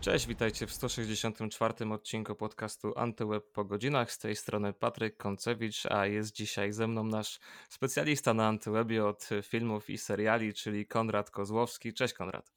Cześć, witajcie w 164 odcinku podcastu Antyweb po godzinach. Z tej strony Patryk Koncewicz, a jest dzisiaj ze mną nasz specjalista na Antywebie od filmów i seriali, czyli Konrad Kozłowski. Cześć Konrad.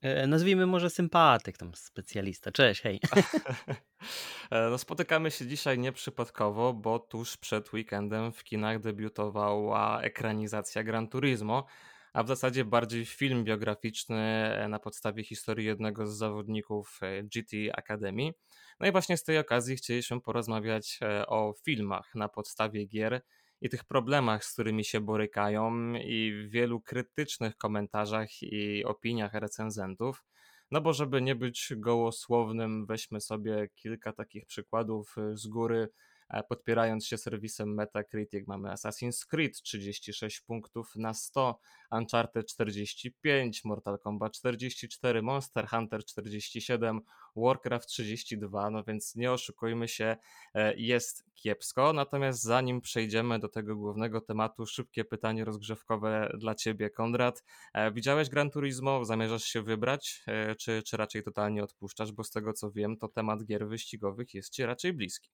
E, nazwijmy może sympatyk, tam specjalista. Cześć, hej. E, no, spotykamy się dzisiaj nieprzypadkowo, bo tuż przed weekendem w kinach debiutowała ekranizacja Gran Turismo a w zasadzie bardziej film biograficzny e, na podstawie historii jednego z zawodników e, GT Academy. No i właśnie z tej okazji chcieliśmy porozmawiać e, o filmach na podstawie gier i tych problemach, z którymi się borykają, i wielu krytycznych komentarzach i opiniach recenzentów. No bo żeby nie być gołosłownym, weźmy sobie kilka takich przykładów z góry Podpierając się serwisem Metacritic mamy Assassin's Creed 36 punktów na 100, Uncharted 45, Mortal Kombat 44, Monster Hunter 47, Warcraft 32, no więc nie oszukujmy się, e, jest kiepsko. Natomiast zanim przejdziemy do tego głównego tematu, szybkie pytanie rozgrzewkowe dla Ciebie, Konrad. E, widziałeś Gran Turismo? Zamierzasz się wybrać, e, czy, czy raczej totalnie odpuszczasz? Bo z tego co wiem, to temat gier wyścigowych jest Ci raczej bliski.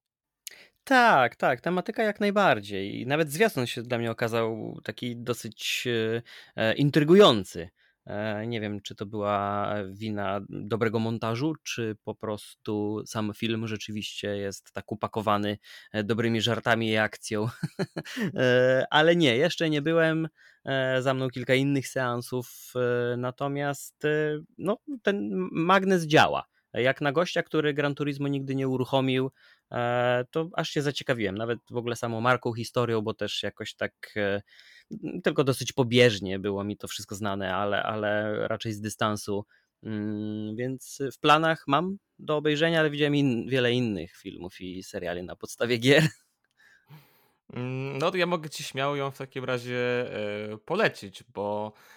Tak, tak, tematyka jak najbardziej. I nawet zwiastun się dla mnie okazał taki dosyć e, e, intrygujący. E, nie wiem, czy to była wina dobrego montażu, czy po prostu sam film rzeczywiście jest tak upakowany e, dobrymi żartami i akcją. E, ale nie, jeszcze nie byłem. E, za mną kilka innych seansów, natomiast no, ten magnes działa. Jak na gościa, który Gran Turismo nigdy nie uruchomił, to aż się zaciekawiłem, nawet w ogóle samą marką, historią, bo też jakoś tak e, tylko dosyć pobieżnie było mi to wszystko znane, ale, ale raczej z dystansu. Mm, więc w planach mam do obejrzenia, ale widziałem in, wiele innych filmów i seriali na podstawie gier. Mm, no to ja mogę ci śmiało ją w takim razie e, polecić, bo E,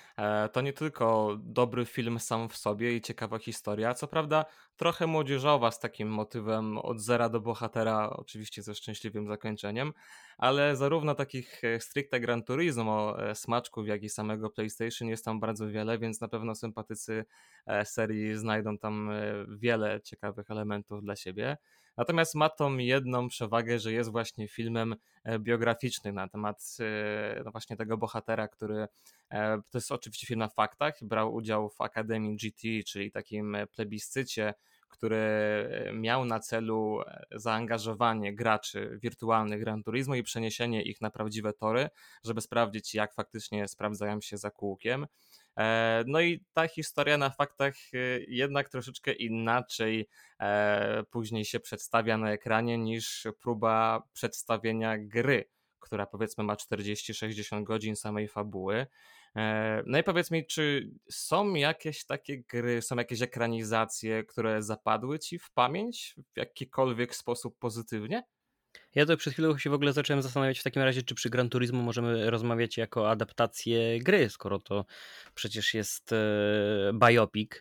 to nie tylko dobry film sam w sobie i ciekawa historia, co prawda trochę młodzieżowa z takim motywem od zera do bohatera, oczywiście ze szczęśliwym zakończeniem, ale zarówno takich e, stricte Gran Turismo e, smaczków, jak i samego PlayStation jest tam bardzo wiele, więc na pewno sympatycy serii znajdą tam wiele ciekawych elementów dla siebie. Natomiast ma tą jedną przewagę, że jest właśnie filmem biograficznym na temat no właśnie tego bohatera, który to jest oczywiście film na faktach, brał udział w Akademii GT, czyli takim plebiscycie, który miał na celu zaangażowanie graczy wirtualnych Gran Turismo i przeniesienie ich na prawdziwe tory, żeby sprawdzić, jak faktycznie sprawdzają się za kółkiem. E, no i ta historia na faktach e, jednak troszeczkę inaczej e, później się przedstawia na ekranie niż próba przedstawienia gry, która powiedzmy ma 40-60 godzin samej fabuły. No i powiedz mi, czy są jakieś takie gry, są jakieś ekranizacje, które zapadły ci w pamięć w jakikolwiek sposób pozytywnie? Ja to przed chwilą się w ogóle zacząłem zastanawiać w takim razie, czy przy Gran Turismo możemy rozmawiać jako adaptację gry, skoro to przecież jest e, biopic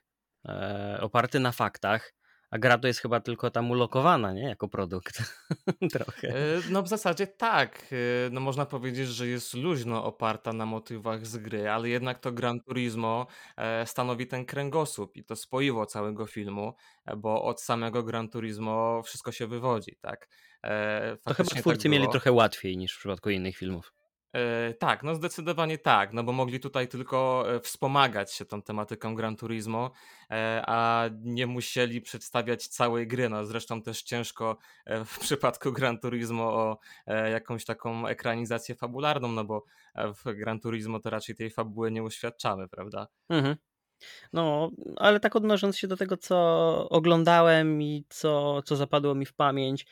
e, oparty na faktach. A gra to jest chyba tylko tam ulokowana, nie? Jako produkt. Trochę. E, no w zasadzie tak. No można powiedzieć, że jest luźno oparta na motywach z gry, ale jednak to Gran Turismo stanowi ten kręgosłup i to spoiło całego filmu, bo od samego Gran Turismo wszystko się wywodzi, tak? To chyba twórcy tak mieli trochę łatwiej niż w przypadku innych filmów. E, tak, no zdecydowanie tak, no bo mogli tutaj tylko e, wspomagać się tą tematyką Gran Turismo, e, a nie musieli przedstawiać całej gry. No zresztą też ciężko w przypadku Gran Turismo o jakąś taką ekranizację fabularną, no bo w Gran Turismo to raczej tej fabuły nie uświadczamy, prawda? Mhm. No, ale tak odnosząc się do tego, co oglądałem i co, co zapadło mi w pamięć,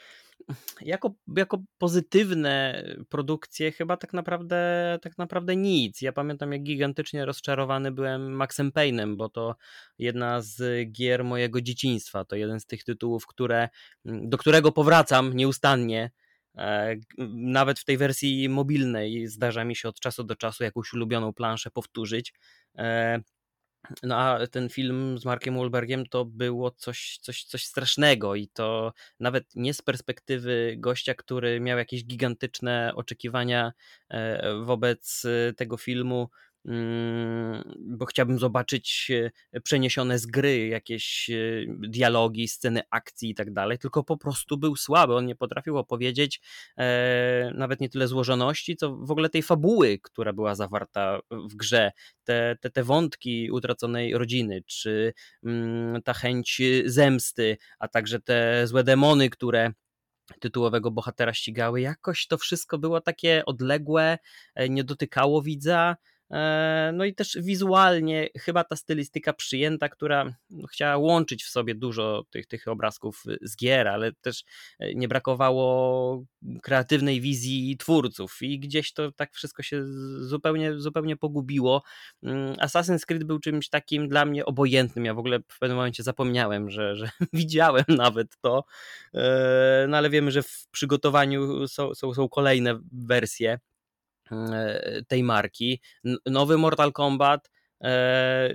jako, jako pozytywne produkcje chyba tak naprawdę, tak naprawdę nic. Ja pamiętam, jak gigantycznie rozczarowany byłem Maxem Payne'em, bo to jedna z gier mojego dzieciństwa. To jeden z tych tytułów, które, do którego powracam nieustannie. E, nawet w tej wersji mobilnej zdarza mi się od czasu do czasu jakąś ulubioną planszę powtórzyć. No a ten film z Markiem Wahlbergiem to było coś, coś, coś strasznego i to nawet nie z perspektywy gościa, który miał jakieś gigantyczne oczekiwania e, wobec e, tego filmu, bo chciałbym zobaczyć e, przeniesione z gry jakieś e, dialogi, sceny akcji i tak dalej, tylko po prostu był słaby. On nie potrafił opowiedzieć e, nawet nie tyle złożoności, co w ogóle tej fabuły, która była zawarta w grze. Te, te, te wątki utraconej rodziny, czy mm, ta chęć zemsty, a także te złe demony, które tytułowego bohatera ścigały. Jakoś to wszystko było takie odległe, nie dotykało widza. E, no i też wizualnie chyba ta stylistyka przyjęta, która no, chciała łączyć w sobie dużo tych, tych obrazków z gier, ale też e, nie brakowało kreatywnej wizji twórców i gdzieś to tak wszystko się zupełnie, zupełnie pogubiło. Mm, Assassin's Creed był czymś takim dla mnie obojętnym. Ja w ogóle w pewnym momencie zapomniałem, że, że widziałem nawet to, e, no ale wiemy, że w przygotowaniu są, są, są kolejne wersje tej marki. Nowy Mortal Kombat e,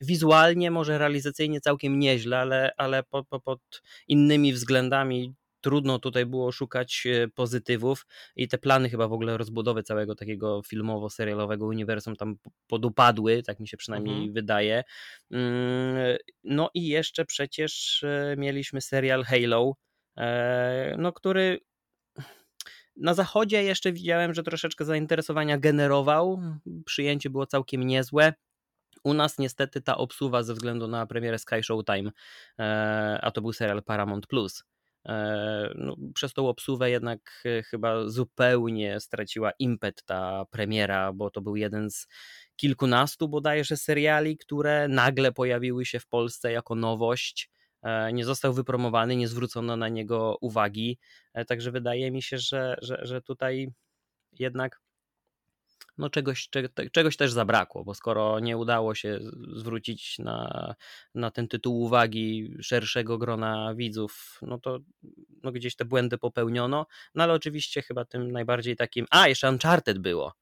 wizualnie, może realizacyjnie całkiem nieźle, ale, ale pod, pod innymi względami trudno tutaj było szukać e, pozytywów i te plany chyba w ogóle rozbudowy całego takiego filmowo-serialowego uniwersum tam podupadły, tak mi się przynajmniej mhm. wydaje. Mm, no i jeszcze przecież mieliśmy serial Halo, no który na zachodzie jeszcze widziałem, że troszeczkę zainteresowania generował. Przyjęcie było całkiem niezłe. U nas niestety ta obsuwa ze względu na premierę Sky Showtime, e, a to był serial Paramount Plus. E, no, przez tą obsuwę jednak e, chyba zupełnie straciła impet ta premiera, bo to był jeden z kilkunastu bodajże seriali, które nagle pojawiły się w Polsce jako nowość. E, nie został wypromowany, nie zwrócono na niego uwagi. E, także wydaje mi się, że, że, że tutaj jednak no czegoś, czegoś też zabrakło, bo skoro nie udało się zwrócić na, na ten tytuł uwagi szerszego grona widzów, no to no gdzieś te błędy popełniono. No ale oczywiście chyba tym najbardziej takim. A, jeszcze Uncharted było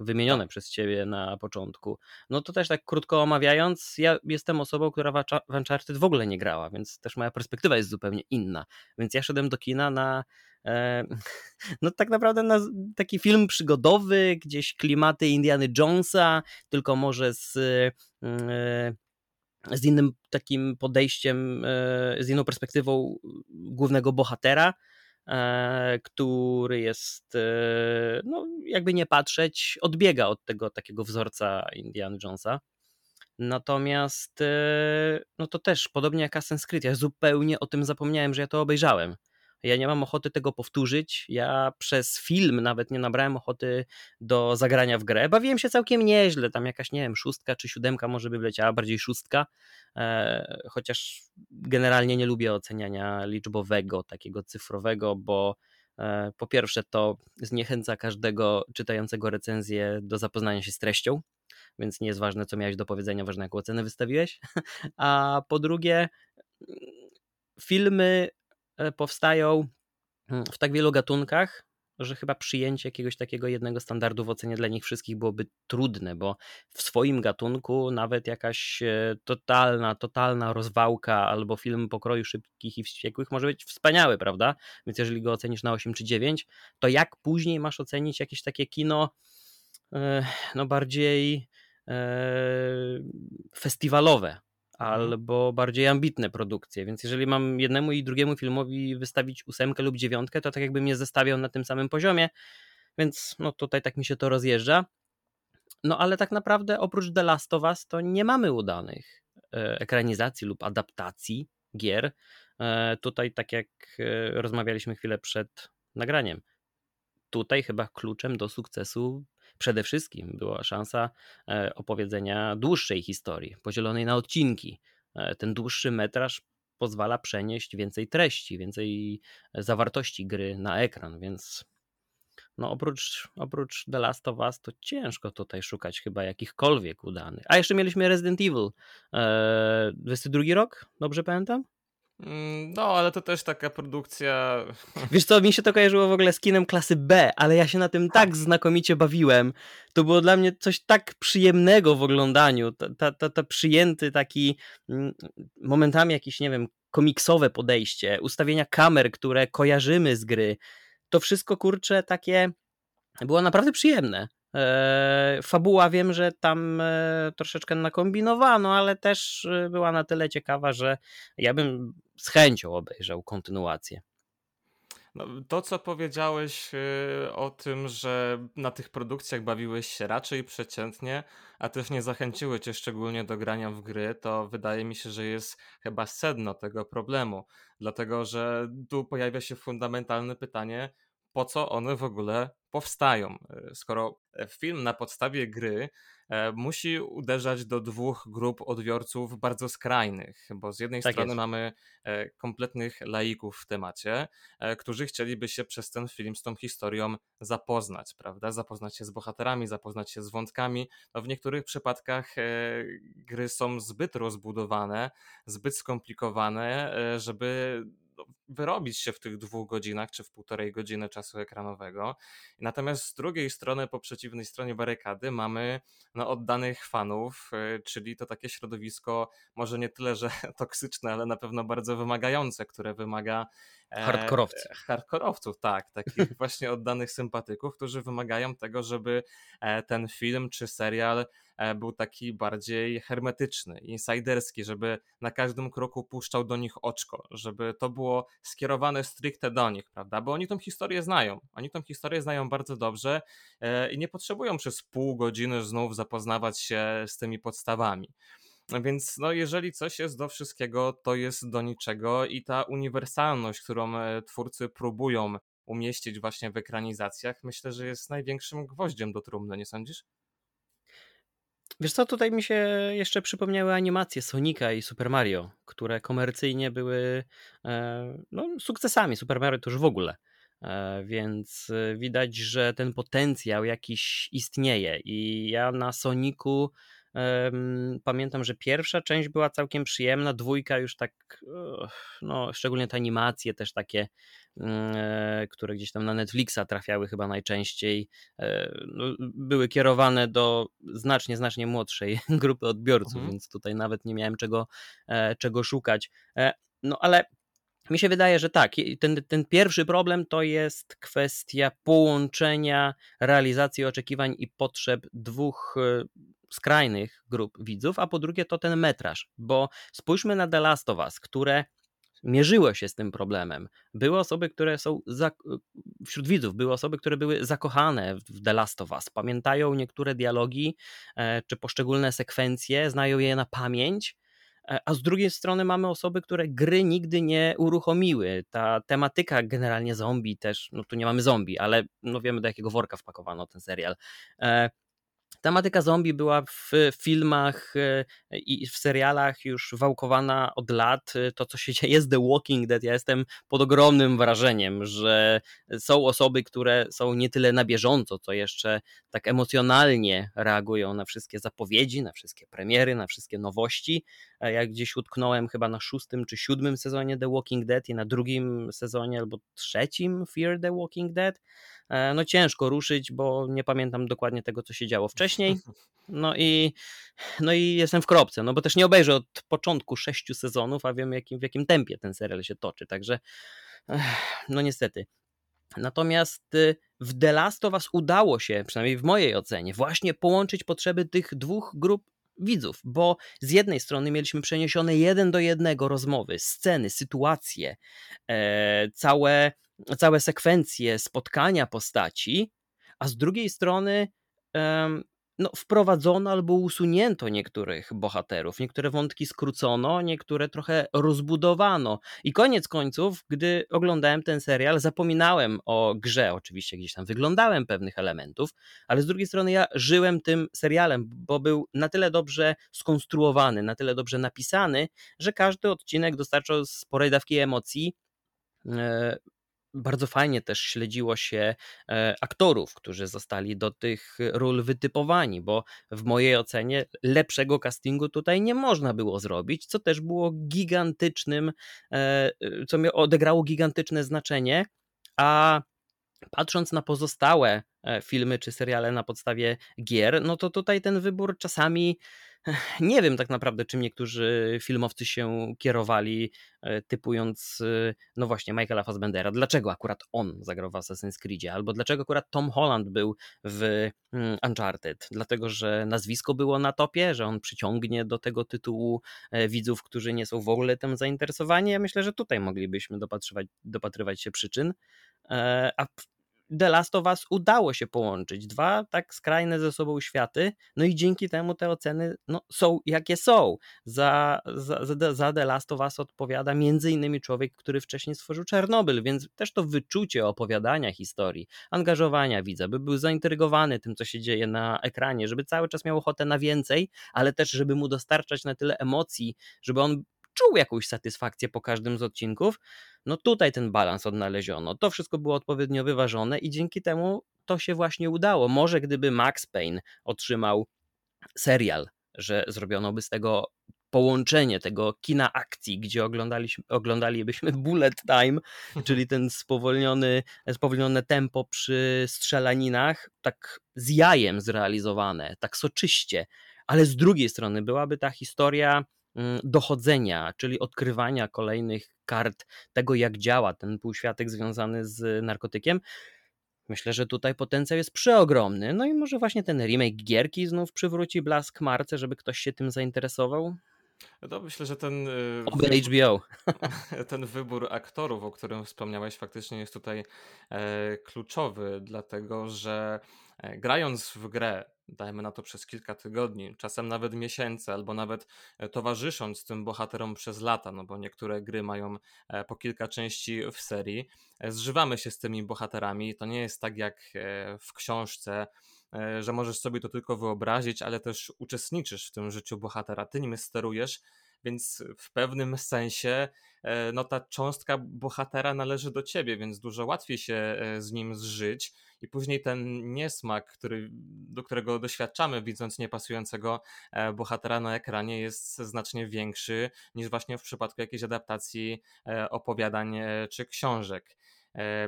wymienione tak. przez ciebie na początku. No to też tak krótko omawiając, ja jestem osobą, która w Uncharted w ogóle nie grała, więc też moja perspektywa jest zupełnie inna. Więc ja szedłem do kina na e, no tak naprawdę na taki film przygodowy, gdzieś klimaty Indiany Jonesa, tylko może z mm, e, z innym takim podejściem, e, z inną perspektywą głównego bohatera, który jest, e, no jakby nie patrzeć, odbiega od tego takiego wzorca Indiana Jonesa. Natomiast e, no to też, podobnie jak Assassin's Creed, ja zupełnie o tym zapomniałem, że ja to obejrzałem. Ja nie mam ochoty tego powtórzyć. Ja przez film nawet nie nabrałem ochoty do zagrania w grę. Bawiłem się całkiem nieźle. Tam jakaś, nie wiem, szóstka czy siódemka może by wleciała, bardziej szóstka. E, chociaż generalnie nie lubię oceniania liczbowego, takiego cyfrowego, bo e, po pierwsze to zniechęca każdego czytającego recenzję do zapoznania się z treścią, więc nie jest ważne, co miałeś do powiedzenia, ważne, jaką ocenę wystawiłeś. A po drugie, filmy E, powstają mm, w tak wielu gatunkach, że chyba przyjęcie jakiegoś takiego jednego standardu w ocenie dla nich wszystkich byłoby trudne, bo w swoim gatunku nawet jakaś e, totalna, totalna rozwałka albo film pokroju szybkich i wściekłych może być wspaniały, prawda? Więc jeżeli go ocenisz na 8 czy 9, to jak później masz ocenić jakieś takie kino e, no bardziej festiwalowe, Mhm. Albo bardziej ambitne produkcje. Więc jeżeli mam jednemu i drugiemu filmowi wystawić ósemkę lub dziewiątkę, to tak jakby mnie zestawiał na tym samym poziomie. Więc no tutaj tak mi się to rozjeżdża. No ale tak naprawdę oprócz The Last of Us to nie mamy udanych e, ekranizacji lub adaptacji gier. E, tutaj tak jak e, rozmawialiśmy chwilę przed nagraniem. Tutaj chyba kluczem do sukcesu przede wszystkim była szansa e, opowiedzenia dłuższej historii, podzielonej na odcinki. E, ten dłuższy metraż pozwala przenieść więcej treści, więcej zawartości gry na ekran, więc no oprócz, oprócz The Last of Us to ciężko tutaj szukać chyba jakichkolwiek udanych. A jeszcze mieliśmy Resident Evil. Eee, 22 rok, dobrze pamiętam? Mm, no, ale to też taka produkcja. Wiesz co, mi się to kojarzyło w ogóle z kinem klasy B, ale ja się na tym tak znakomicie bawiłem. To było dla mnie coś tak przyjemnego w oglądaniu. Ta, ta, ta przyjęty taki mm, momentami jakiś, nie wiem, komiksowe podejście, ustawienia kamer, które kojarzymy z gry. To wszystko kurcze takie było naprawdę przyjemne. E, fabuła wiem, że tam e, troszeczkę nakombinowano, ale też e, była na tyle ciekawa, że ja bym z chęcią obejrzał kontynuację. No, to, co powiedziałeś o tym, że na tych produkcjach bawiłeś się raczej przeciętnie, a też nie zachęciły cię szczególnie do grania w gry, to wydaje mi się, że jest chyba sedno tego problemu. Dlatego, że tu pojawia się fundamentalne pytanie, po co one w ogóle powstają. Y, skoro film na podstawie gry E, musi uderzać do dwóch grup odbiorców bardzo skrajnych, bo z jednej tak strony jest. mamy e, kompletnych laików w temacie, e, którzy chcieliby się przez ten film z tą historią zapoznać, prawda? Zapoznać się z bohaterami, zapoznać się z wątkami. No w niektórych przypadkach gry są zbyt rozbudowane, zbyt skomplikowane, żeby wyrobić się w tych dwóch godzinach, czy w półtorej godziny czasu ekranowego. Natomiast z drugiej strony, po przeciwnej stronie barykady, mamy no, oddanych fanów, y, czyli to takie środowisko, może nie tyle, że toksyczne, ale na pewno bardzo wymagające, które wymaga Hardkorowców. E, hardkorowców, tak. Takich właśnie oddanych sympatyków, którzy wymagają tego, żeby e, ten film czy serial e, był taki bardziej hermetyczny, insiderski, żeby na każdym kroku puszczał do nich oczko, żeby to było skierowane stricte do nich, prawda? Bo oni tą historię znają. Oni tą historię znają bardzo dobrze i nie potrzebują przez pół godziny znów zapoznawać się z tymi podstawami. Więc no, jeżeli coś jest do wszystkiego, to jest do niczego i ta uniwersalność, którą e, twórcy próbują umieścić właśnie w ekranizacjach, myślę, że jest największym gwoździem do trumny, nie sądzisz? Wiesz co, tutaj mi się jeszcze przypomniały animacje Sonika i Super Mario, które komercyjnie były e, no, sukcesami. Super Mario to już w ogóle. E, więc widać, że ten potencjał jakiś istnieje. I ja na Soniku Pamiętam, że pierwsza część była całkiem przyjemna, dwójka już tak, no szczególnie te animacje też takie, mm, e, które gdzieś tam na Netflixa trafiały chyba najczęściej, e, no, były kierowane do znacznie, znacznie młodszej grupy odbiorców, mhm. więc tutaj nawet nie miałem czego, e, czego szukać. No ale mi się wydaje, że tak. Ten, ten pierwszy problem to jest kwestia połączenia realizacji oczekiwań i potrzeb dwóch skrajnych grup widzów, a po drugie to ten metraż, bo spójrzmy na The Last of Us, które mierzyło się z tym problemem. Były osoby, które są za... wśród widzów, były osoby, które były zakochane w The Last of Us, pamiętają niektóre dialogi e, czy poszczególne sekwencje, znają je na pamięć. E, a z drugiej strony mamy osoby, które gry nigdy nie uruchomiły. Ta tematyka generalnie zombie też, no tu nie mamy zombie, ale no wiemy do jakiego worka wpakowano ten serial. E, Tematyka zombie była w filmach e, i w serialach już wałkowana od lat. To, co się dzieje z The Walking Dead, ja jestem pod ogromnym wrażeniem, że są osoby, które są nie tyle na bieżąco, co jeszcze tak emocjonalnie reagują na wszystkie zapowiedzi, na wszystkie premiery, na wszystkie nowości. Ja gdzieś utknąłem chyba na szóstym czy siódmym sezonie The Walking Dead i na drugim sezonie albo trzecim Fear the Walking Dead. E, no ciężko ruszyć, bo nie pamiętam dokładnie tego, co się działo wcześniej. No i, no i jestem w kropce, no bo też nie obejrzę od początku sześciu sezonów, a wiem jakim, w jakim tempie ten serial się toczy, także no niestety. Natomiast y, w The Last of Us udało się, przynajmniej w mojej ocenie, właśnie połączyć potrzeby tych dwóch grup widzów, bo z jednej strony mieliśmy przeniesione jeden do jednego rozmowy, sceny, sytuacje, e, całe całe sekwencje spotkania postaci, a z drugiej strony no, wprowadzono albo usunięto niektórych bohaterów. Niektóre wątki skrócono, niektóre trochę rozbudowano. I koniec końców, gdy oglądałem ten serial, zapominałem o grze. Oczywiście gdzieś tam wyglądałem pewnych elementów, ale z drugiej strony ja żyłem tym serialem, bo był na tyle dobrze skonstruowany, na tyle dobrze napisany, że każdy odcinek dostarczał sporej dawki emocji e, bardzo fajnie też śledziło się e, aktorów, którzy zostali do tych ról wytypowani, bo w mojej ocenie lepszego castingu tutaj nie można było zrobić, co też było gigantycznym, e, co odegrało gigantyczne znaczenie, a patrząc na pozostałe e, filmy czy seriale na podstawie gier, no to tutaj ten wybór czasami Nie wiem tak naprawdę, czym niektórzy filmowcy się kierowali, e, typując, e, no właśnie, Michaela Fassbendera. Dlaczego akurat on zagrał w Assassin's Creedzie? Albo dlaczego akurat Tom Holland był w mm, Uncharted? Dlatego, że nazwisko było na topie, że on przyciągnie do tego tytułu e, widzów, którzy nie są w ogóle tym zainteresowani. Ja myślę, że tutaj moglibyśmy dopatrywać, dopatrywać się przyczyn. A The Last of Us udało się połączyć. Dwa tak skrajne ze sobą światy, no i dzięki temu te oceny no, są jakie są. Za, za, za The Last of Us odpowiada między innymi człowiek, który wcześniej stworzył Czarnobyl, więc też to wyczucie opowiadania historii, angażowania widza, by był zaintrygowany tym, co się dzieje na ekranie, żeby cały czas miał ochotę na więcej, ale też, żeby mu dostarczać na tyle emocji, żeby on czuł jakąś satysfakcję po każdym z odcinków, no tutaj ten balans odnaleziono. To wszystko było odpowiednio wyważone i dzięki temu to się właśnie udało. Może gdyby Max Payne otrzymał serial, że zrobiono by z tego połączenie tego kina akcji, gdzie oglądaliśmy, oglądalibyśmy bullet time, czyli ten spowolniony, spowolnione tempo przy strzelaninach, tak z jajem zrealizowane, tak soczyście, ale z drugiej strony byłaby ta historia dochodzenia, czyli odkrywania kolejnych kart tego, jak działa ten półświatek związany z narkotykiem. Myślę, że tutaj potencjał jest przeogromny. No i może właśnie ten remake gierki znów przywróci blask marce, żeby ktoś się tym zainteresował. No myślę, że ten. Y, Oby HBO. Ten wybór aktorów, o którym wspomniałeś, faktycznie jest tutaj e, kluczowy, dlatego że e, grając w grę, dajmy na to przez kilka tygodni, czasem nawet miesięcy, albo nawet e, towarzysząc tym bohaterom przez lata, no bo niektóre gry mają po kilka części w serii, zżywamy się z tymi bohaterami. To nie jest tak jak w książce E, że możesz sobie to tylko wyobrazić, ale też uczestniczysz w tym życiu bohatera, ty nim sterujesz, więc w pewnym sensie e, no ta cząstka bohatera należy do ciebie, więc dużo łatwiej się e, z nim zżyć i później ten niesmak, który, do którego doświadczamy widząc niepasującego bohatera na ekranie jest znacznie większy niż właśnie w przypadku jakiejś adaptacji opowiadań czy książek.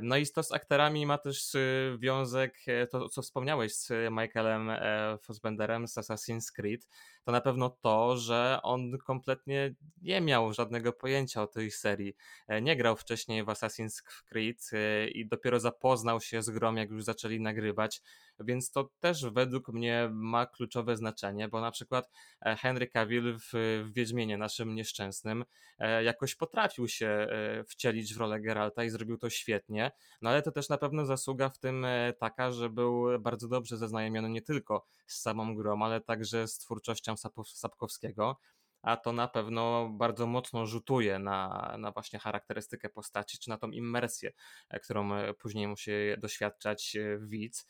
No i to z aktorami ma też y, wiązek, e, to co wspomniałeś z Michaelem e, Fassbenderem z Assassin's Creed, to na pewno to, że on kompletnie nie miał żadnego pojęcia o tej serii. E, nie grał wcześniej w Assassin's Creed i dopiero zapoznał się z grom, jak już zaczęli nagrywać, więc to też według mnie ma kluczowe znaczenie, bo na przykład Henry Cavill w, w Wiedźmienie naszym nieszczęsnym jakoś potrafił się wcielić w rolę Geralta i zrobił to świetnie no ale to też na pewno zasługa w tym e, taka, że był bardzo dobrze zaznajomiony nie tylko z samą grą, ale także z twórczością Sapkowskiego, a to na pewno bardzo mocno rzutuje na, na właśnie charakterystykę postaci, czy na tą immersję, e, którą e, później musi doświadczać widz.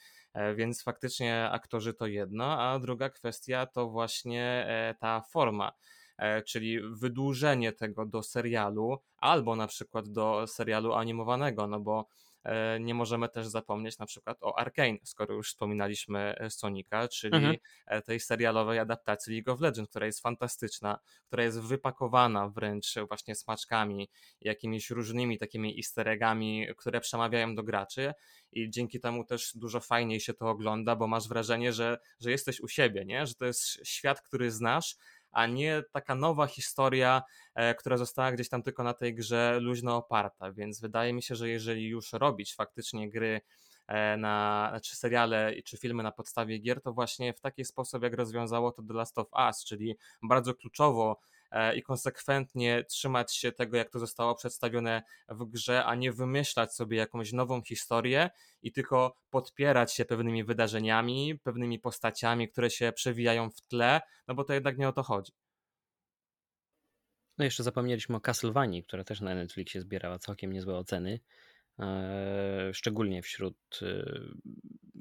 Więc faktycznie aktorzy to jedno, a druga kwestia to właśnie ta forma E, czyli wydłużenie tego do serialu albo na przykład do serialu animowanego, no bo e, nie możemy też zapomnieć na przykład o Arkane, skoro już wspominaliśmy e, Sonika, czyli mhm. tej serialowej adaptacji League of Legends, która jest fantastyczna, która jest wypakowana wręcz właśnie smaczkami, jakimiś różnymi takimi easter eggami, które przemawiają do graczy i dzięki temu też dużo fajniej się to ogląda, bo masz wrażenie, że, że jesteś u siebie, nie? że to jest świat, który znasz, a nie taka nowa historia, e, która została gdzieś tam tylko na tej grze luźno oparta. Więc wydaje mi się, że jeżeli już robić faktycznie gry e, na, czy seriale, czy filmy na podstawie gier, to właśnie w taki sposób, jak rozwiązało to The Last of Us, czyli bardzo kluczowo i konsekwentnie trzymać się tego, jak to zostało przedstawione w grze, a nie wymyślać sobie jakąś nową historię i tylko podpierać się pewnymi wydarzeniami, pewnymi postaciami, które się przewijają w tle, no bo to jednak nie o to chodzi. No jeszcze zapomnieliśmy o Castlevanii, która też na Netflixie zbierała całkiem niezłe oceny. E, szczególnie wśród e,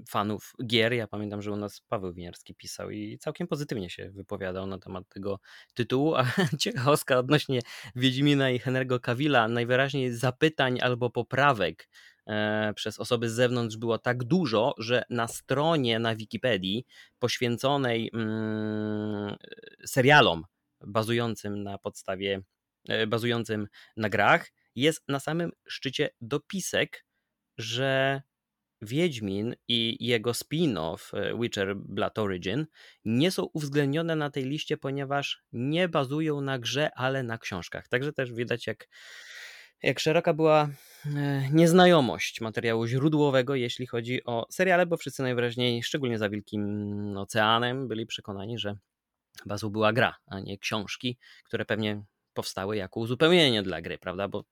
fanów gier. Ja pamiętam, że u nas Paweł Winiarski pisał i całkiem pozytywnie się wypowiadał na temat tego tytułu, a ciekawostka odnośnie Wiedźmina i Henry'ego Cavilla, najwyraźniej zapytań albo poprawek e, przez osoby z zewnątrz było tak dużo, że na stronie na Wikipedii poświęconej mm, serialom bazującym na podstawie, bazującym na grach, jest na samym szczycie dopisek, że Wiedźmin i jego spin-off e, Witcher Blood Origin nie są uwzględnione na tej liście, ponieważ nie bazują na grze, ale na książkach. Także też widać, jak, jak szeroka była e, nieznajomość materiału źródłowego, jeśli chodzi o seriale, bo wszyscy najwyraźniej, szczególnie za Wielkim Oceanem, byli przekonani, że bazą była gra, a nie książki, które pewnie powstały jako uzupełnienie dla gry, prawda? Bo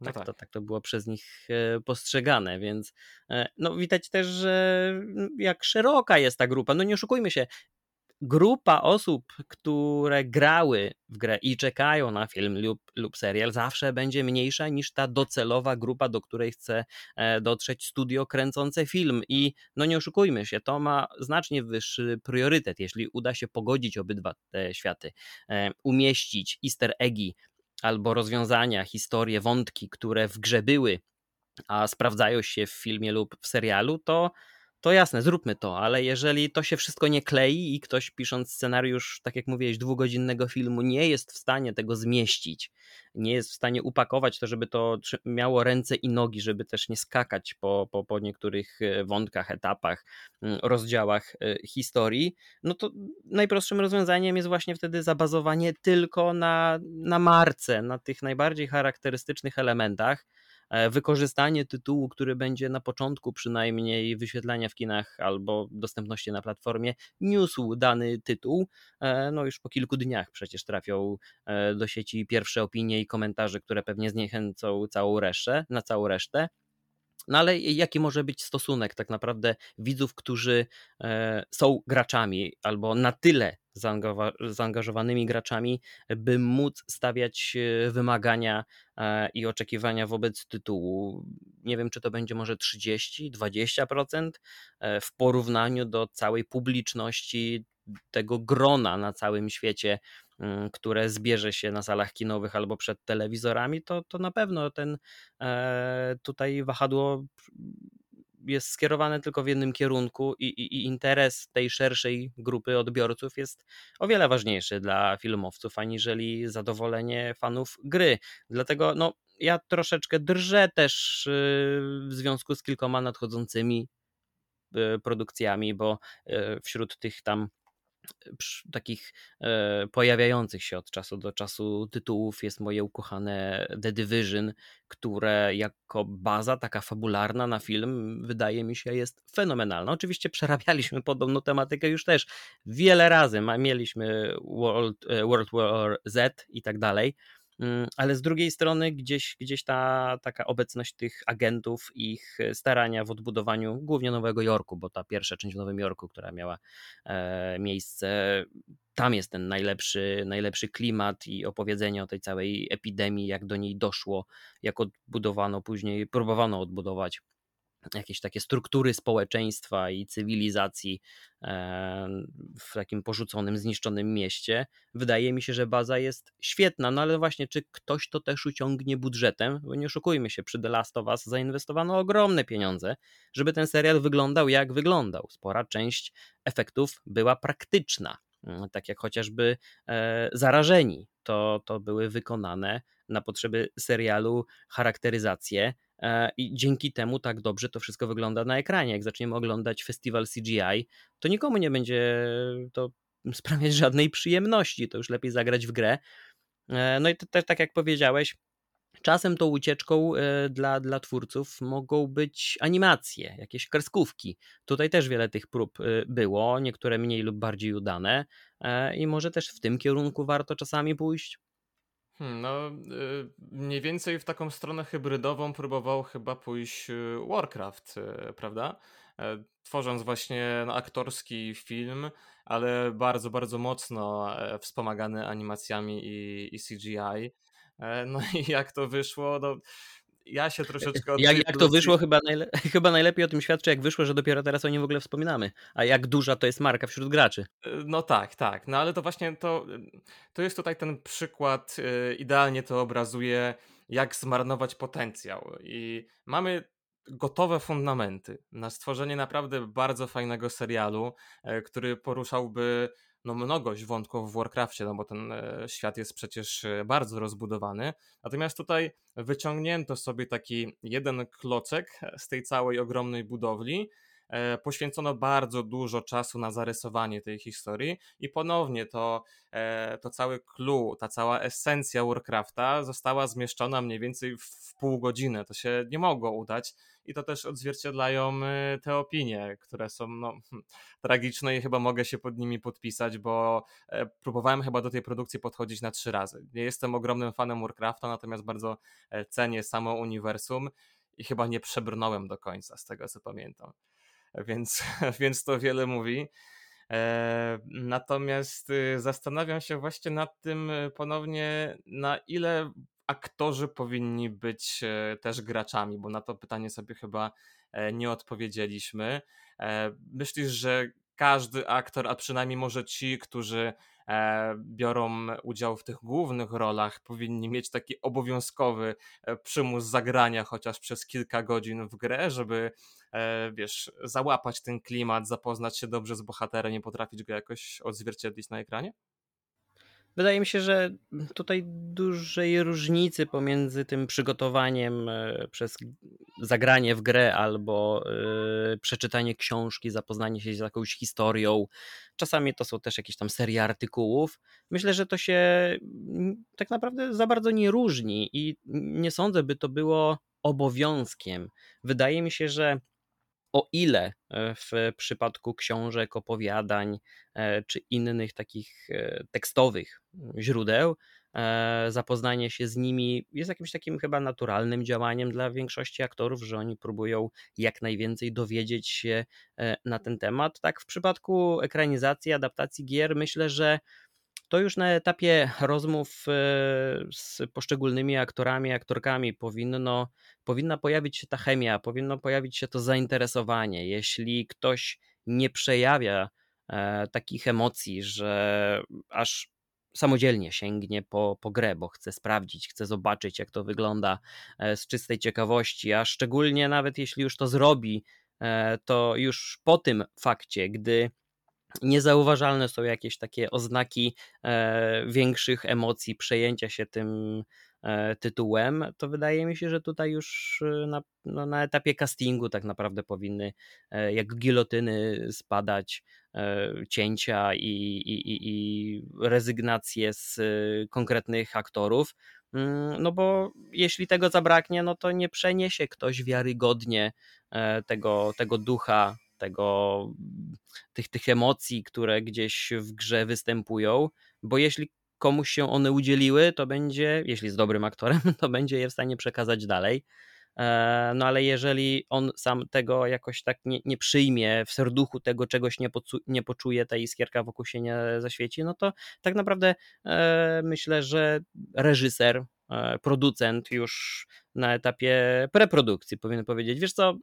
No tak, tak. To, tak to było przez nich e, postrzegane, więc e, no widać też, że mm, jak szeroka jest ta grupa. No nie oszukujmy się, grupa osób, które grały w grę i czekają na film lub, lub serial, zawsze będzie mniejsza niż ta docelowa grupa, do której chce e, dotrzeć studio kręcące film. I no nie oszukujmy się, to ma znacznie wyższy priorytet, jeśli uda się pogodzić obydwa te światy, e, umieścić easter eggi albo rozwiązania, historie, wątki, które w grze były, a sprawdzają się w filmie lub w serialu, to to jasne, zróbmy to, ale jeżeli to się wszystko nie klei i ktoś pisząc scenariusz, tak jak mówiłeś, dwugodzinnego filmu, nie jest w stanie tego zmieścić, nie jest w stanie upakować to, żeby to miało ręce i nogi, żeby też nie skakać po, po, po niektórych e, wątkach, etapach, mm, rozdziałach e, historii, no to najprostszym rozwiązaniem jest właśnie wtedy zabazowanie tylko na, na marce, na tych najbardziej charakterystycznych elementach wykorzystanie tytułu, który będzie na początku przynajmniej wyświetlania w kinach albo dostępności na platformie, niósł dany tytuł. E, no już po kilku dniach przecież trafią e, do sieci pierwsze opinie i komentarze, które pewnie zniechęcą całą resztę, na całą resztę. No ale jaki może być stosunek tak naprawdę widzów, którzy są graczami albo na tyle zaangażowanymi graczami, by móc stawiać e, wymagania e, i oczekiwania wobec tytułu. Nie wiem, czy to będzie może 30-20% e, w porównaniu do całej publiczności tego grona na całym świecie, mm, które zbierze się na salach kinowych albo przed telewizorami, to, to na pewno ten tutaj wahadło jest skierowane tylko w jednym kierunku i, i, i, interes tej szerszej grupy odbiorców jest o wiele ważniejszy dla filmowców, aniżeli zadowolenie fanów gry. Dlatego no, ja troszeczkę drżę też y, w związku z kilkoma nadchodzącymi y, produkcjami, bo y, wśród tych tam takich e, pojawiających się od czasu do czasu tytułów jest moje ukochane The Division, które jako baza taka fabularna na film wydaje mi się jest fenomenalna. Oczywiście przerabialiśmy podobną tematykę już też wiele razy. Mieliśmy World, e, World War Z i tak dalej. Mm, ale z drugiej strony gdzieś, gdzieś ta taka obecność tych agentów, ich starania w odbudowaniu głównie Nowego Jorku, bo ta pierwsza część w Nowym Jorku, która miała e, miejsce, tam jest ten najlepszy, najlepszy klimat i opowiedzenie o tej całej epidemii, jak do niej doszło, jak odbudowano później, próbowano odbudować jakieś takie struktury społeczeństwa i cywilizacji w takim porzuconym, zniszczonym mieście. Wydaje mi się, że baza jest świetna, no ale właśnie, czy ktoś to też uciągnie budżetem? Bo nie oszukujmy się, przy The Last of Us zainwestowano ogromne pieniądze, żeby ten serial wyglądał jak wyglądał. Spora część efektów była praktyczna, mm, tak jak chociażby e, zarażeni. To, to były wykonane na potrzeby serialu charakteryzacje I dzięki temu tak dobrze to wszystko wygląda na ekranie. Jak zaczniemy oglądać festiwal CGI, to nikomu nie będzie to sprawiać żadnej przyjemności. To już lepiej zagrać w grę. E, no i też tak jak powiedziałeś, Czasem tą ucieczką e, dla, dla twórców mogą być animacje, jakieś kreskówki. Tutaj też wiele tych prób było, niektóre mniej lub bardziej udane, i może też w tym kierunku warto czasami pójść. Hmm, no, y, mniej więcej w taką stronę hybrydową próbował chyba pójść y, Warcraft, y, prawda? E, tworząc właśnie no, aktorski film, ale bardzo, bardzo mocno e, wspomagany animacjami i, i CGI. E, no i jak to wyszło, no, ja się troszeczkę jak, jak to wyszło, chyba, najle chyba najlepiej o tym świadczy, jak wyszło, że dopiero teraz o nim w ogóle wspominamy. A jak duża to jest marka wśród graczy. E, no tak, tak. No ale to właśnie to, to jest tutaj ten przykład, e, idealnie to obrazuje, jak zmarnować potencjał. I mamy gotowe fundamenty na stworzenie naprawdę bardzo fajnego serialu, e, który poruszałby no, mnogość wątków w Warcraftie, no bo ten e, świat jest przecież e, bardzo rozbudowany. Natomiast tutaj wyciągnięto sobie taki jeden klocek z tej całej ogromnej budowli, poświęcono bardzo dużo czasu na zarysowanie tej historii i ponownie to, e, to cały clue, ta cała esencja Warcrafta została zmieszczona mniej więcej w pół godziny. To się nie mogło udać i to też odzwierciedlają e, te opinie, które są no, hm, tragiczne i chyba mogę się pod nimi podpisać, bo próbowałem chyba do tej produkcji podchodzić na trzy razy. Nie jestem ogromnym fanem Warcrafta, natomiast bardzo cenię samo uniwersum i chyba nie przebrnąłem do końca, z tego co pamiętam więc, więc to wiele mówi. E, natomiast y, zastanawiam się właśnie nad tym y, ponownie, na ile aktorzy powinni być e, też graczami, bo na to pytanie sobie chyba e, nie odpowiedzieliśmy. Myślisz, że każdy aktor, a przynajmniej może ci, którzy biorą udział w tych głównych rolach, powinni mieć taki obowiązkowy e, przymus zagrania chociaż przez kilka godzin w grę, żeby e, wiesz, załapać ten klimat, zapoznać się dobrze z bohaterem i potrafić go jakoś odzwierciedlić na ekranie? Wydaje mi się, że tutaj dużej różnicy pomiędzy tym przygotowaniem e, przez zagranie w grę albo yy, przeczytanie książki, zapoznanie się z jakąś historią. Czasami to są też jakieś tam serie artykułów. Myślę, że to się tak naprawdę za bardzo nie różni i nie sądzę, by to było obowiązkiem. Wydaje mi się, że o ile e, w przypadku książek, opowiadań e, czy innych takich e, tekstowych źródeł, zapoznanie się z nimi jest jakimś takim chyba naturalnym działaniem dla większości aktorów, że oni próbują jak najwięcej dowiedzieć się na ten temat. Tak, w przypadku ekranizacji, adaptacji gier, myślę, że to już na etapie rozmów e, z poszczególnymi aktorami, aktorkami powinno, powinna pojawić się ta chemia, powinno pojawić się to zainteresowanie. Jeśli ktoś nie przejawia e, takich emocji, że aż samodzielnie sięgnie po, po grę, bo chce sprawdzić, chce zobaczyć, jak to wygląda e, z czystej ciekawości, a szczególnie nawet jeśli już to zrobi, to już po tym fakcie, gdy niezauważalne są jakieś takie oznaki e, większych emocji, przejęcia się tym e, tytułem, to wydaje mi się, że tutaj już e, na, no, na etapie castingu tak naprawdę powinny jak gilotyny spadać cięcia i, i, i rezygnacje z konkretnych aktorów. Mm, no bo jeśli tego zabraknie, no to nie przeniesie ktoś wiarygodnie tego, tego ducha tego, tych, tych emocji, które gdzieś w grze występują, bo jeśli komuś się one udzieliły, to będzie, jeśli jest dobrym aktorem, to będzie je w stanie przekazać dalej. E, no ale jeżeli on sam tego jakoś tak nie, nie przyjmie, w serduchu tego czegoś nie, pocu- nie poczuje, ta iskierka wokół się nie zaświeci, no to tak naprawdę e, myślę, że reżyser, e, producent już na etapie preprodukcji powinien powiedzieć, wiesz co,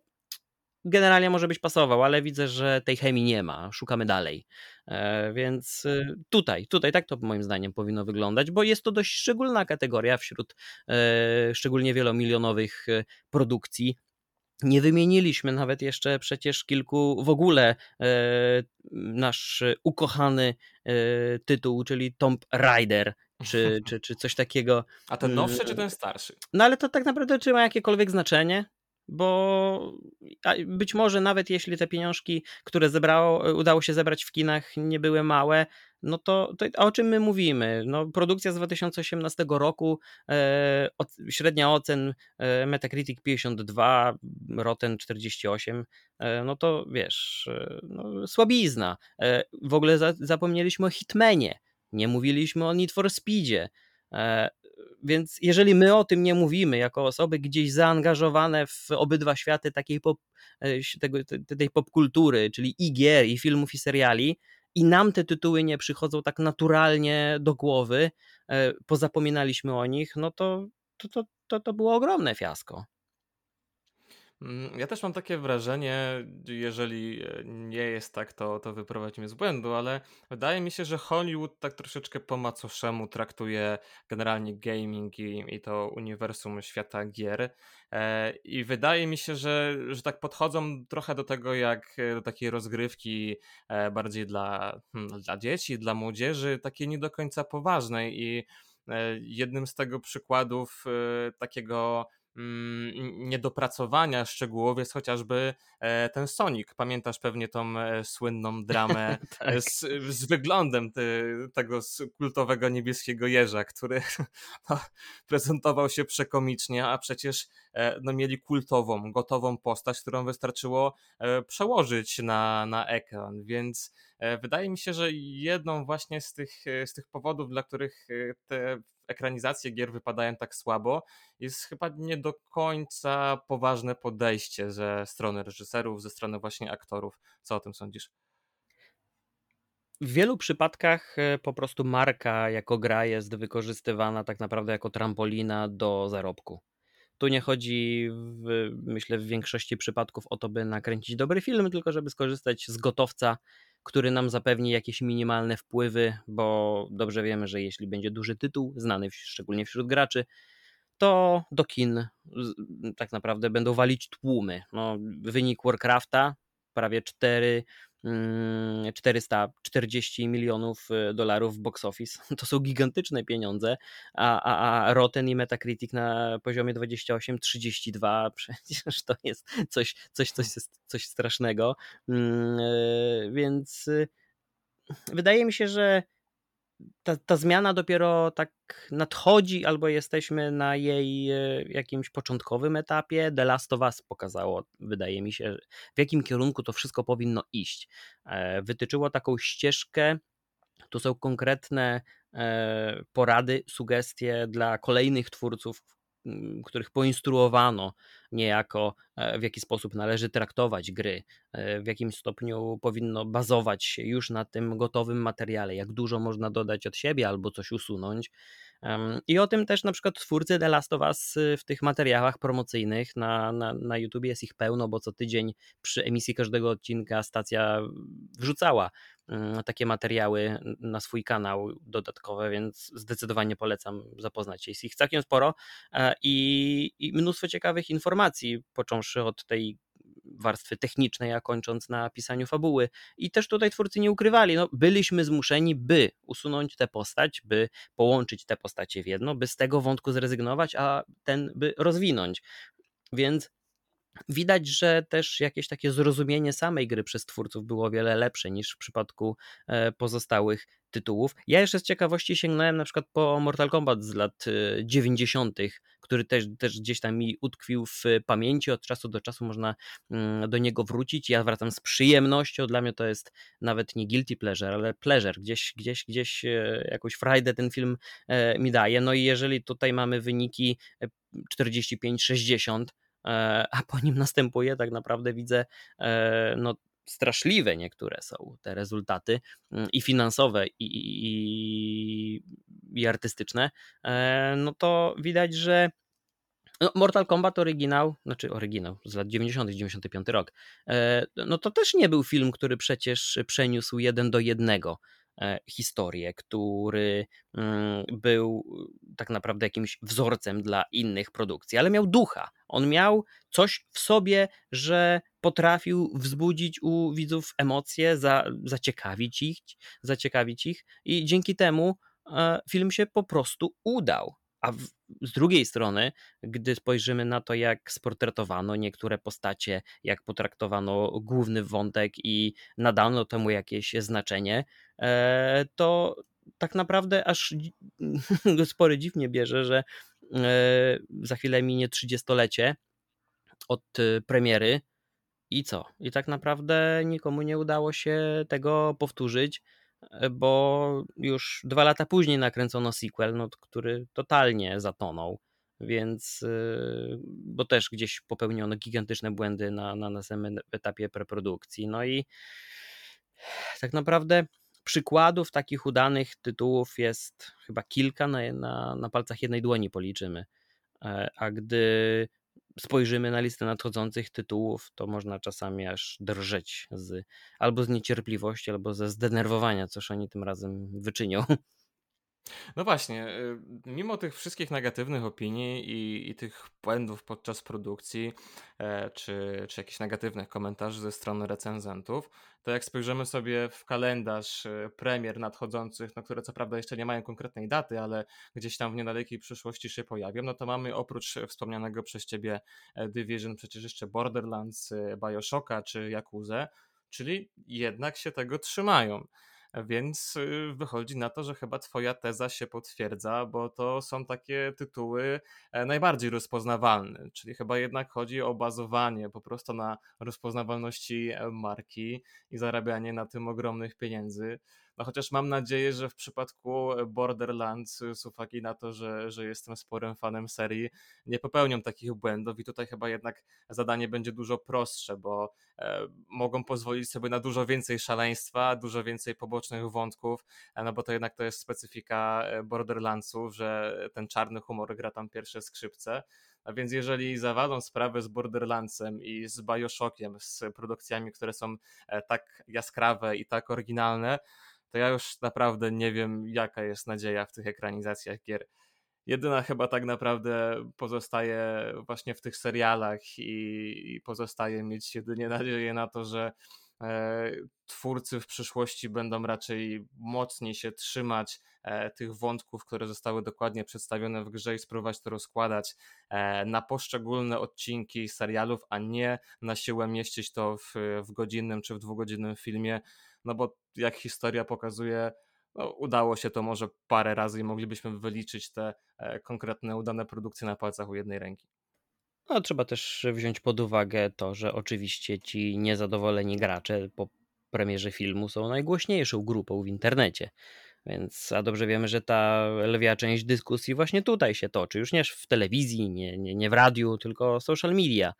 generalnie może być pasował, ale widzę, że tej chemii nie ma. Szukamy dalej. E, więc y, tutaj, tutaj tak to moim zdaniem powinno wyglądać, bo jest to dość szczególna kategoria wśród e, szczególnie wielomilionowych e, produkcji. Nie wymieniliśmy nawet jeszcze przecież kilku w ogóle nasz ukochany tytuł, czyli Tomb Raider, czy, czy, czy coś takiego. A ten nowszy, czy ten starszy? No ale to tak naprawdę czy ma jakiekolwiek znaczenie? Bo być może nawet jeśli te pieniążki, które zebrało, udało się zebrać w kinach, nie były małe, no to, to o czym my mówimy? No, produkcja z 2018 roku, e, średnia ocen e, Metacritic 52, Rotten 48, e, no to wiesz, e, no, słabizna. E, w ogóle za, zapomnieliśmy o Hitmanie, nie mówiliśmy o Need for Speedzie. Więc jeżeli my o tym nie mówimy, jako osoby gdzieś zaangażowane w obydwa światy takiej pop, e, tego, tej popkultury, czyli i gier, i filmów, i seriali, i nam te tytuły nie przychodzą tak naturalnie do głowy, e, pozapominaliśmy o nich, no to to, to, to, to było ogromne fiasko. Mm, ja też mam takie wrażenie, jeżeli e, nie jest tak, to, to wyprowadź mnie z błędu, ale wydaje mi się, że Hollywood tak troszeczkę po macoszemu traktuje generalnie gaming i, i to uniwersum świata gier. E, I wydaje mi się, że, że tak podchodzą trochę do tego jak do takiej rozgrywki e, bardziej dla, hmm, dla dzieci, dla młodzieży, takiej nie do końca poważnej. I jednym z tego przykładów takiego niedopracowania szczegółowo jest chociażby e, ten Sonic. Pamiętasz pewnie tą e, słynną dramę tak. z, z, wyglądem ty, tego kultowego niebieskiego jeża, który no, prezentował się przekomicznie, a przecież e, no, mieli kultową, gotową postać, którą wystarczyło przełożyć na, na ekran, więc wydaje mi się, że jedną właśnie z tych, z tych powodów, dla których te ekranizacje gier wypadają tak słabo, jest chyba nie do końca poważne podejście ze strony reżyserów, ze strony właśnie aktorów. Co o tym sądzisz? W wielu przypadkach e, po prostu marka jako gra jest wykorzystywana tak naprawdę jako trampolina do zarobku. Tu nie chodzi, w, myślę, w większości przypadków o to, by nakręcić dobry film, tylko żeby skorzystać z gotowca, który nam zapewni jakieś minimalne wpływy, bo dobrze wiemy, że jeśli będzie duży tytuł, znany szczególnie wśród graczy, to do kin tak naprawdę będą walić tłumy. No, wynik Warcrafta prawie 4 440 mm, milionów y, dolarów w box office. To są gigantyczne pieniądze, a, a, a Rotten i Metacritic na poziomie 28-32 przecież to jest coś, coś, coś, coś strasznego. Mm, y, więc y, wydaje mi się, że ta, ta zmiana dopiero tak nadchodzi, albo jesteśmy na jej e, jakimś początkowym etapie. The Last of Us pokazało, wydaje mi się, w jakim kierunku to wszystko powinno iść. E, wytyczyło taką ścieżkę. Tu są konkretne e, porady, sugestie dla kolejnych twórców, których poinstruowano niejako, e, w jaki sposób należy traktować gry, e, w jakim stopniu powinno bazować się już na tym gotowym materiale, jak dużo można dodać od siebie albo coś usunąć. I o tym też na przykład twórcy The Last of Us y, w tych materiałach promocyjnych na, na, na YouTube jest ich pełno, bo co tydzień przy emisji każdego odcinka stacja wrzucała mm, takie materiały na swój kanał dodatkowe, więc zdecydowanie polecam zapoznać się. Jest ich całkiem sporo e, i, i mnóstwo ciekawych informacji, począwszy od tej warstwy technicznej, a kończąc na pisaniu fabuły. I też tutaj twórcy nie ukrywali, no, byliśmy zmuszeni, by usunąć tę postać, by połączyć te postacie w jedno, by z tego wątku zrezygnować, a ten by rozwinąć. Więc Widać, że też jakieś takie zrozumienie samej gry przez twórców było o wiele lepsze niż w przypadku e, pozostałych tytułów. Ja jeszcze z ciekawości sięgnąłem na przykład po Mortal Kombat z lat 90., e, który też, też gdzieś tam mi utkwił w pamięci. Od czasu do czasu można mm, do niego wrócić. Ja wracam z przyjemnością. Dla mnie to jest nawet nie guilty pleasure, ale pleasure. Gdzieś, gdzieś, gdzieś e, jakąś frajdę ten film mi daje. No i jeżeli tutaj mamy wyniki 45-60, E, a po nim następuje tak naprawdę widzę e, no, straszliwe niektóre są te rezultaty mm, i finansowe, i, i, i artystyczne, e, no to widać, że no, Mortal Kombat oryginał, znaczy oryginał z lat 90., 95 rok, no to też nie był film, który przecież przeniósł jeden do jednego E, historię, który mm, był tak naprawdę jakimś wzorcem dla innych produkcji, ale miał ducha. On miał coś w sobie, że potrafił wzbudzić u widzów emocje, za, zaciekawić ich, zaciekawić ich i dzięki temu e, film się po prostu udał. A w, z drugiej strony, gdy spojrzymy na to, jak sportretowano niektóre postacie, jak potraktowano główny wątek i nadano temu jakieś znaczenie, e, to tak naprawdę aż spory dziw mnie bierze, że e, za chwilę minie 30-lecie od e, premiery i co? I tak naprawdę nikomu nie udało się tego powtórzyć E, bo już dwa lata później nakręcono sequel, no, który totalnie zatonął. Więc, bo też gdzieś popełniono gigantyczne błędy na, na, etapie preprodukcji. No i tak naprawdę przykładów takich udanych tytułów jest chyba kilka, na, na, na palcach jednej dłoni policzymy. E, a gdy spojrzymy na listę nadchodzących tytułów, to można czasami aż drżeć z, albo z niecierpliwości, albo ze zdenerwowania, coś oni tym razem wyczynią. No właśnie, y, mimo tych wszystkich negatywnych opinii i, i tych błędów podczas produkcji, e, czy, czy jakichś negatywnych komentarzy ze strony recenzentów, to jak spojrzymy sobie w kalendarz e, premier nadchodzących, no które co prawda jeszcze nie mają konkretnej daty, ale gdzieś tam w niedalekiej przyszłości się pojawią, no to mamy oprócz wspomnianego przez ciebie e, Division przecież jeszcze Borderlands, Bioshocka czy Yakuza, czyli jednak się tego trzymają. Więc y, wychodzi na to, że chyba Twoja teza się potwierdza, bo to są takie tytuły e, najbardziej rozpoznawalne, czyli chyba jednak chodzi o bazowanie po prostu na rozpoznawalności e, marki i zarabianie na tym ogromnych pieniędzy. No chociaż mam nadzieję, że w przypadku Borderlands, z uwagi na to, że, że jestem sporym fanem serii, nie popełnią takich błędów i tutaj chyba jednak zadanie będzie dużo prostsze, bo e, mogą pozwolić sobie na dużo więcej szaleństwa, dużo więcej pobocznych wątków, e, no bo to jednak to jest specyfika e, Borderlandsów, że ten czarny humor gra tam pierwsze skrzypce. A więc jeżeli zawadą sprawę z Borderlandsem i z Bioshockiem, z produkcjami, które są e, tak jaskrawe i tak oryginalne, to ja już naprawdę nie wiem, jaka jest nadzieja w tych ekranizacjach gier. Jedyna chyba tak naprawdę pozostaje właśnie w tych serialach i, i pozostaje mieć jedynie nadzieję na to, że e, twórcy w przyszłości będą raczej mocniej się trzymać e, tych wątków, które zostały dokładnie przedstawione w grze i spróbować to rozkładać e, na poszczególne odcinki serialów, a nie na siłę mieścić to w, w godzinnym czy w dwugodzinnym filmie, no bo jak historia pokazuje, no, udało się to może parę razy i moglibyśmy wyliczyć te e, konkretne udane produkcje na palcach u jednej ręki. No, trzeba też wziąć pod uwagę to, że oczywiście ci niezadowoleni gracze po premierze filmu są najgłośniejszą grupą w internecie. Więc, a dobrze wiemy, że ta lwia część dyskusji właśnie tutaj się toczy. Już nie w telewizji, nie, nie, nie w radiu, tylko social media.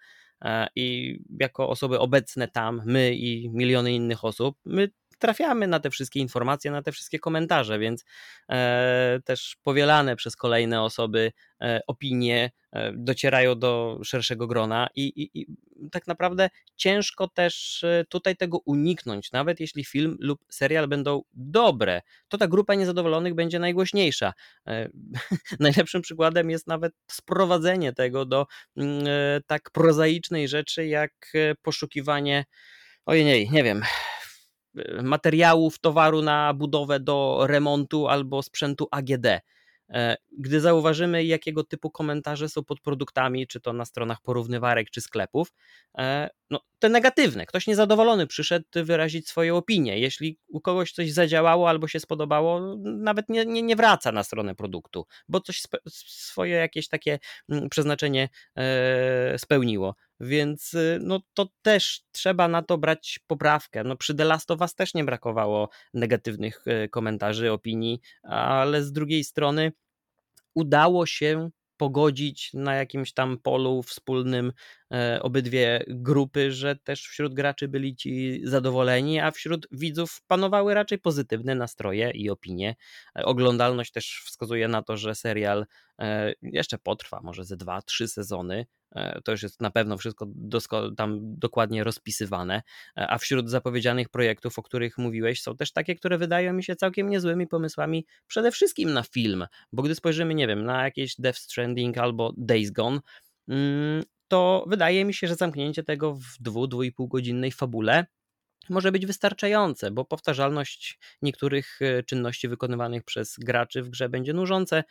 E, I jako osoby obecne tam, my i miliony innych osób, my trafiamy na te wszystkie informacje, na te wszystkie komentarze, więc e, też powielane przez kolejne osoby e, opinie e, docierają do szerszego grona i, i, i, tak naprawdę ciężko też e, tutaj tego uniknąć. Nawet jeśli film lub serial będą dobre, to ta grupa niezadowolonych będzie najgłośniejsza. E, najlepszym przykładem jest nawet sprowadzenie tego do mm, e, tak prozaicznej rzeczy jak poszukiwanie ojej, nie wiem, materiałów, towaru na budowę do remontu albo sprzętu AGD. E, gdy zauważymy, jakiego typu komentarze są pod produktami, czy to na stronach porównywarek, czy sklepów, e, no, te negatywne. Ktoś niezadowolony przyszedł wyrazić swoją opinię. Jeśli u kogoś coś zadziałało albo się spodobało, nawet nie, nie, nie wraca na stronę produktu, bo coś swoje jakieś takie mm, przeznaczenie e, spełniło. Więc y, no, to też trzeba na to brać poprawkę. No, przy The Last of Us też nie brakowało negatywnych komentarzy, opinii, ale z drugiej strony udało się pogodzić na jakimś tam polu wspólnym e, obydwie grupy, że też wśród graczy byli ci zadowoleni, a wśród widzów panowały raczej pozytywne nastroje i opinie. E, oglądalność też wskazuje na to, że serial e, jeszcze potrwa, może ze dwa, trzy sezony, to już jest na pewno wszystko tam dokładnie rozpisywane. E, a wśród zapowiedzianych projektów, o których mówiłeś, są też takie, które wydają mi się całkiem niezłymi pomysłami, przede wszystkim na film. Bo gdy spojrzymy, nie wiem, na jakieś Death Stranding albo Days Gone, mm, to wydaje mi się, że zamknięcie tego w dwu, dwu i pół godzinnej fabule może być wystarczające, bo powtarzalność niektórych e, czynności wykonywanych przez graczy w grze będzie nużące,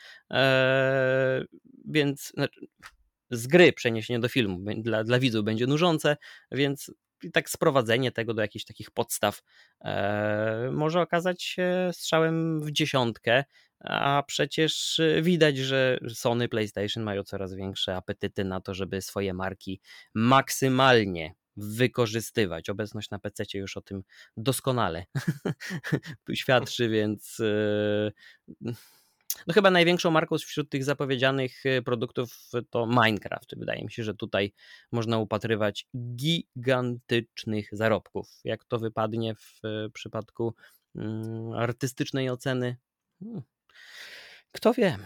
więc znaczy, z gry przeniesienie do filmu dla, dla widzów będzie nużące, więc tak sprowadzenie tego do jakichś takich podstaw e, może okazać się strzałem w dziesiątkę, a przecież widać, że Sony, PlayStation mają coraz większe apetyty na to, żeby swoje marki maksymalnie wykorzystywać. Obecność na PC już o tym doskonale świadczy, więc e, no chyba największą marką wśród tych zapowiedzianych y, produktów to Minecraft. Wydaje mi się, że tutaj można upatrywać gigantycznych zarobków. Jak to wypadnie w y, przypadku mm, artystycznej oceny? Hmm. Kto wie?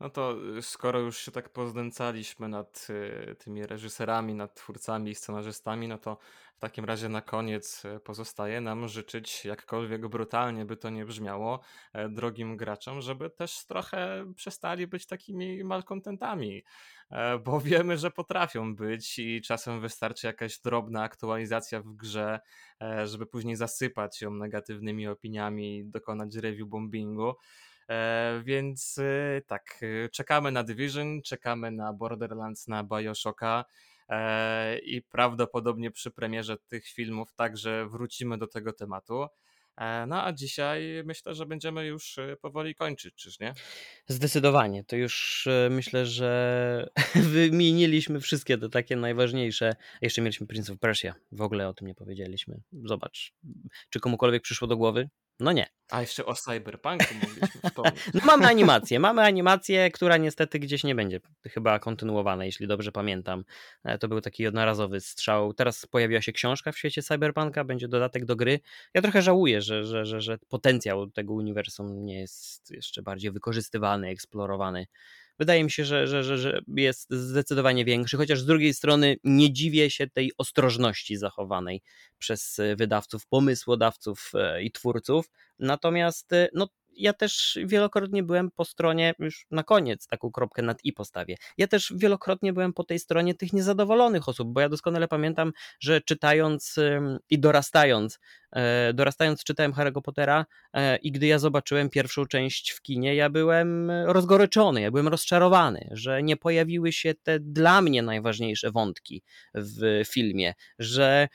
No to y, skoro już się tak poznęcaliśmy nad y, tymi reżyserami, nad twórcami i scenarzystami, no to w takim razie na koniec y, pozostaje nam życzyć, jakkolwiek brutalnie by to nie brzmiało, e, drogim graczom, żeby też trochę przestali być takimi malkontentami, e, bo wiemy, że potrafią być i czasem wystarczy jakaś drobna aktualizacja w grze, e, żeby później zasypać ją negatywnymi opiniami i dokonać review bombingu. E, więc e, tak, e, czekamy na Division, czekamy na Borderlands, na Bioshocka i prawdopodobnie przy premierze tych filmów także wrócimy do tego tematu. No a dzisiaj myślę, że będziemy już powoli kończyć, czyż nie? Zdecydowanie. To już myślę, że wymieniliśmy wszystkie te takie najważniejsze. Jeszcze mieliśmy Prince of Persia. W ogóle o tym nie powiedzieliśmy. Zobacz, czy komukolwiek przyszło do głowy? No nie. A jeszcze o Cyberpunku mogliśmy wspomnieć. No mamy animację, mamy animację, która niestety gdzieś nie będzie chyba kontynuowana, jeśli dobrze pamiętam. E, to był taki jednorazowy strzał. Teraz pojawiła się książka w świecie Cyberpunka, będzie dodatek do gry. Ja trochę żałuję, że, że, że, że potencjał tego uniwersum nie jest jeszcze bardziej wykorzystywany, eksplorowany wydaje mi się, że, że, że, że jest zdecydowanie większy, chociaż z drugiej strony nie dziwię się tej ostrożności zachowanej przez wydawców, pomysłodawców e, i twórców. Natomiast e, no, ja też wielokrotnie byłem po stronie, już na koniec taką kropkę nad i postawię. Ja też wielokrotnie byłem po tej stronie tych niezadowolonych osób, bo ja doskonale pamiętam, że czytając i dorastając, e, dorastając czytałem Harry'ego Pottera e, i gdy ja zobaczyłem pierwszą część w kinie, ja byłem rozgoryczony, ja byłem rozczarowany, że nie pojawiły się te dla mnie najważniejsze wątki w filmie, że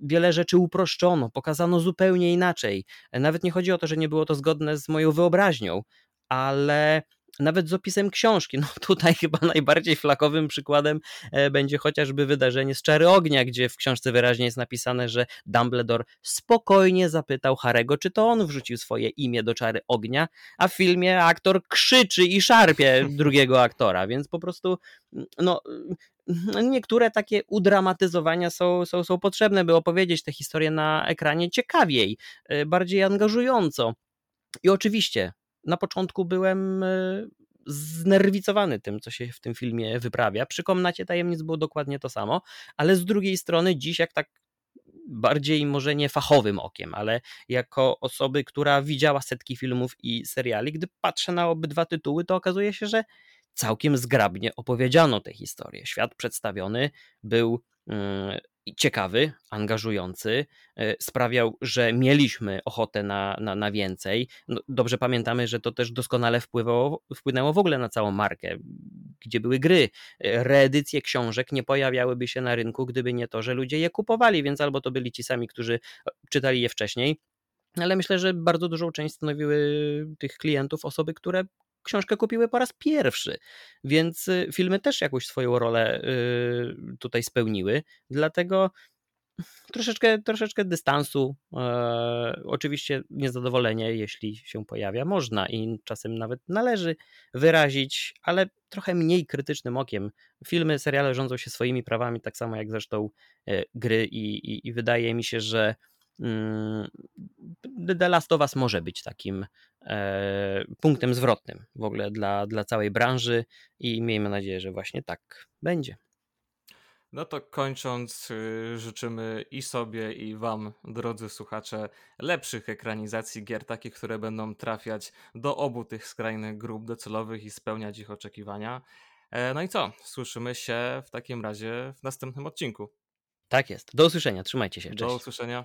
wiele rzeczy uproszczono, pokazano zupełnie inaczej. Nawet nie chodzi o to, że nie było to zgodne z moją wyobraźnią, ale nawet z opisem książki. No tutaj chyba najbardziej flakowym przykładem e, będzie chociażby wydarzenie z Czary Ognia, gdzie w książce wyraźnie jest napisane, że Dumbledore spokojnie zapytał Harego, czy to on wrzucił swoje imię do Czary Ognia, a w filmie aktor krzyczy i szarpie drugiego aktora, więc po prostu no niektóre takie udramatyzowania są, są, są potrzebne, by opowiedzieć tę historię na ekranie ciekawiej, e, bardziej angażująco. I oczywiście na początku byłem e, znerwicowany tym, co się w tym filmie wyprawia. Przy Komnacie Tajemnic było dokładnie to samo, ale z drugiej strony dziś jak tak bardziej może nie fachowym okiem, ale jako osoby, która widziała setki filmów i seriali, gdy patrzę na obydwa tytuły, to okazuje się, że całkiem zgrabnie opowiedziano tę historię. Świat przedstawiony był mm, ciekawy, angażujący, e, sprawiał, że mieliśmy ochotę na, na, na więcej. No, dobrze pamiętamy, że to też doskonale wpływało, wpłynęło w ogóle na całą markę, gdzie były gry. E, reedycje książek nie pojawiałyby się na rynku, gdyby nie to, że ludzie je kupowali, więc albo to byli ci sami, którzy e, czytali je wcześniej, ale myślę, że bardzo dużą część stanowiły tych klientów osoby, które książkę kupiły po raz pierwszy, więc y, filmy też jakąś swoją rolę y, tutaj spełniły, dlatego troszeczkę, troszeczkę dystansu, e, oczywiście niezadowolenie, jeśli się pojawia, można i czasem nawet należy wyrazić, ale trochę mniej krytycznym okiem. Filmy, seriale rządzą się swoimi prawami, tak samo jak zresztą e, gry i, i, i wydaje mi się, że The Last of Us może być takim e, punktem zwrotnym w ogóle dla, dla całej branży i miejmy nadzieję, że właśnie tak będzie. No to kończąc, y, życzymy i sobie, i Wam, drodzy słuchacze, lepszych ekranizacji gier, takich, które będą trafiać do obu tych skrajnych grup docelowych i spełniać ich oczekiwania. E, no i co? Słyszymy się w takim razie w następnym odcinku. Tak jest. Do usłyszenia. Trzymajcie się. Cześć. Do usłyszenia.